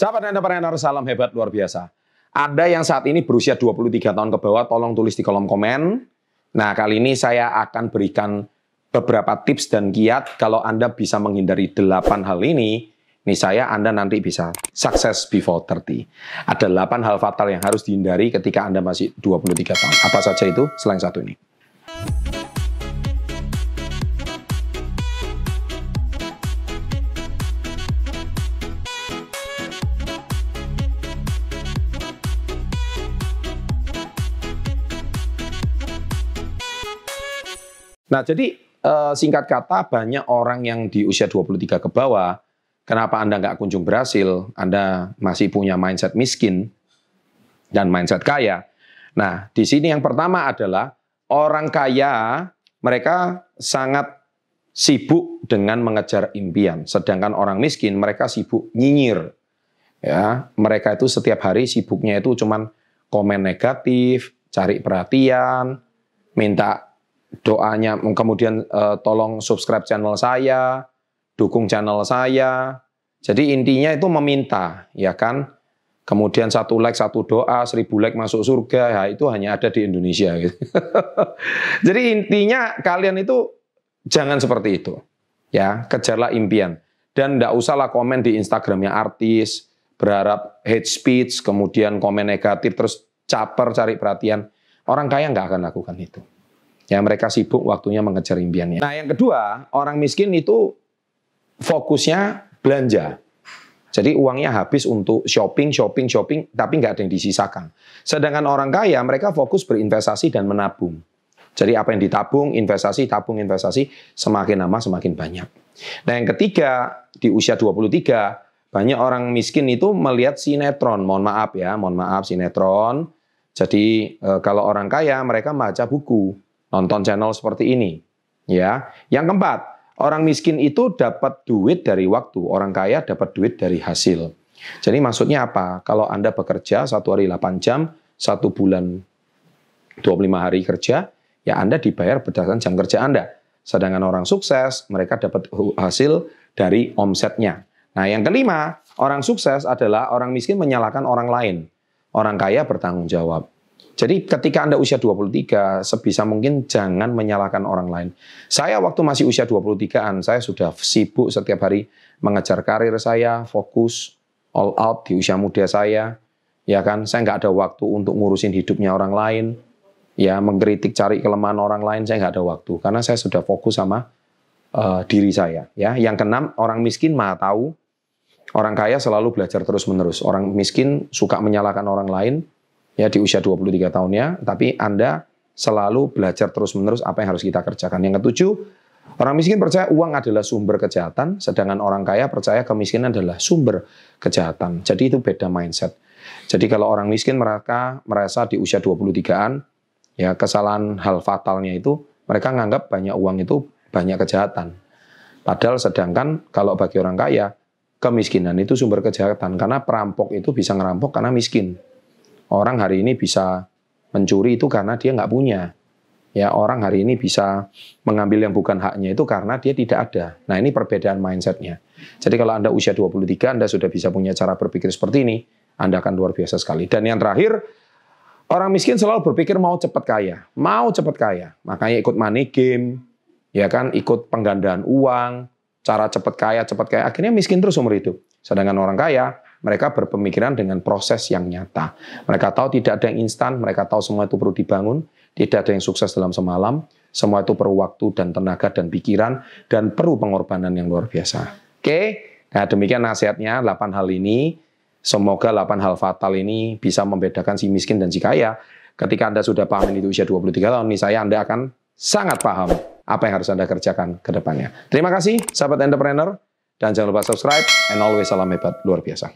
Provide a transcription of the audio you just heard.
Sahabat entrepreneur, salam hebat luar biasa. Ada yang saat ini berusia 23 tahun ke bawah, tolong tulis di kolom komen. Nah, kali ini saya akan berikan beberapa tips dan kiat kalau Anda bisa menghindari 8 hal ini, nih saya Anda nanti bisa sukses before 30. Ada 8 hal fatal yang harus dihindari ketika Anda masih 23 tahun. Apa saja itu selain satu ini? Nah, jadi uh, singkat kata banyak orang yang di usia 23 ke bawah, kenapa Anda nggak kunjung berhasil? Anda masih punya mindset miskin dan mindset kaya. Nah, di sini yang pertama adalah orang kaya mereka sangat sibuk dengan mengejar impian, sedangkan orang miskin mereka sibuk nyinyir. Ya, mereka itu setiap hari sibuknya itu cuman komen negatif, cari perhatian, minta doanya kemudian uh, tolong subscribe channel saya, dukung channel saya. Jadi intinya itu meminta, ya kan? Kemudian satu like, satu doa, seribu like masuk surga, ya itu hanya ada di Indonesia. Gitu. Jadi intinya kalian itu jangan seperti itu, ya kejarlah impian dan tidak usahlah komen di Instagramnya artis, berharap hate speech, kemudian komen negatif, terus caper cari perhatian. Orang kaya nggak akan lakukan itu. Ya mereka sibuk waktunya mengejar impiannya. Nah yang kedua, orang miskin itu fokusnya belanja. Jadi uangnya habis untuk shopping, shopping, shopping, tapi nggak ada yang disisakan. Sedangkan orang kaya, mereka fokus berinvestasi dan menabung. Jadi apa yang ditabung, investasi, tabung, investasi, semakin lama semakin banyak. Nah yang ketiga, di usia 23, banyak orang miskin itu melihat sinetron. Mohon maaf ya, mohon maaf sinetron. Jadi eh, kalau orang kaya, mereka baca buku nonton channel seperti ini. Ya. Yang keempat, orang miskin itu dapat duit dari waktu, orang kaya dapat duit dari hasil. Jadi maksudnya apa? Kalau Anda bekerja satu hari 8 jam, satu bulan 25 hari kerja, ya Anda dibayar berdasarkan jam kerja Anda. Sedangkan orang sukses, mereka dapat hasil dari omsetnya. Nah yang kelima, orang sukses adalah orang miskin menyalahkan orang lain. Orang kaya bertanggung jawab. Jadi ketika Anda usia 23, sebisa mungkin jangan menyalahkan orang lain. Saya waktu masih usia 23-an, saya sudah sibuk setiap hari mengejar karir saya, fokus, all out di usia muda saya. Ya kan, saya nggak ada waktu untuk ngurusin hidupnya orang lain. Ya, mengkritik, cari kelemahan orang lain, saya nggak ada waktu. Karena saya sudah fokus sama uh, diri saya. Ya, Yang keenam, orang miskin mah tahu. Orang kaya selalu belajar terus-menerus. Orang miskin suka menyalahkan orang lain, ya di usia 23 tahunnya, tapi Anda selalu belajar terus-menerus apa yang harus kita kerjakan. Yang ketujuh, orang miskin percaya uang adalah sumber kejahatan, sedangkan orang kaya percaya kemiskinan adalah sumber kejahatan. Jadi itu beda mindset. Jadi kalau orang miskin mereka merasa di usia 23-an, ya kesalahan hal fatalnya itu mereka menganggap banyak uang itu banyak kejahatan. Padahal sedangkan kalau bagi orang kaya, kemiskinan itu sumber kejahatan. Karena perampok itu bisa ngerampok karena miskin. Orang hari ini bisa mencuri itu karena dia nggak punya. Ya, orang hari ini bisa mengambil yang bukan haknya itu karena dia tidak ada. Nah, ini perbedaan mindsetnya. Jadi kalau Anda usia 23, Anda sudah bisa punya cara berpikir seperti ini, Anda akan luar biasa sekali. Dan yang terakhir, orang miskin selalu berpikir mau cepat kaya. Mau cepat kaya. Makanya ikut money game, ya kan, ikut penggandaan uang, cara cepat kaya, cepat kaya. Akhirnya miskin terus umur itu. Sedangkan orang kaya, mereka berpemikiran dengan proses yang nyata. Mereka tahu tidak ada yang instan, mereka tahu semua itu perlu dibangun, tidak ada yang sukses dalam semalam, semua itu perlu waktu dan tenaga dan pikiran, dan perlu pengorbanan yang luar biasa. Oke, nah demikian nasihatnya, 8 hal ini. Semoga 8 hal fatal ini bisa membedakan si miskin dan si kaya. Ketika Anda sudah paham ini di usia 23 tahun, nih saya Anda akan sangat paham apa yang harus Anda kerjakan ke depannya. Terima kasih, sahabat entrepreneur. Dan jangan lupa subscribe, and always salam hebat luar biasa.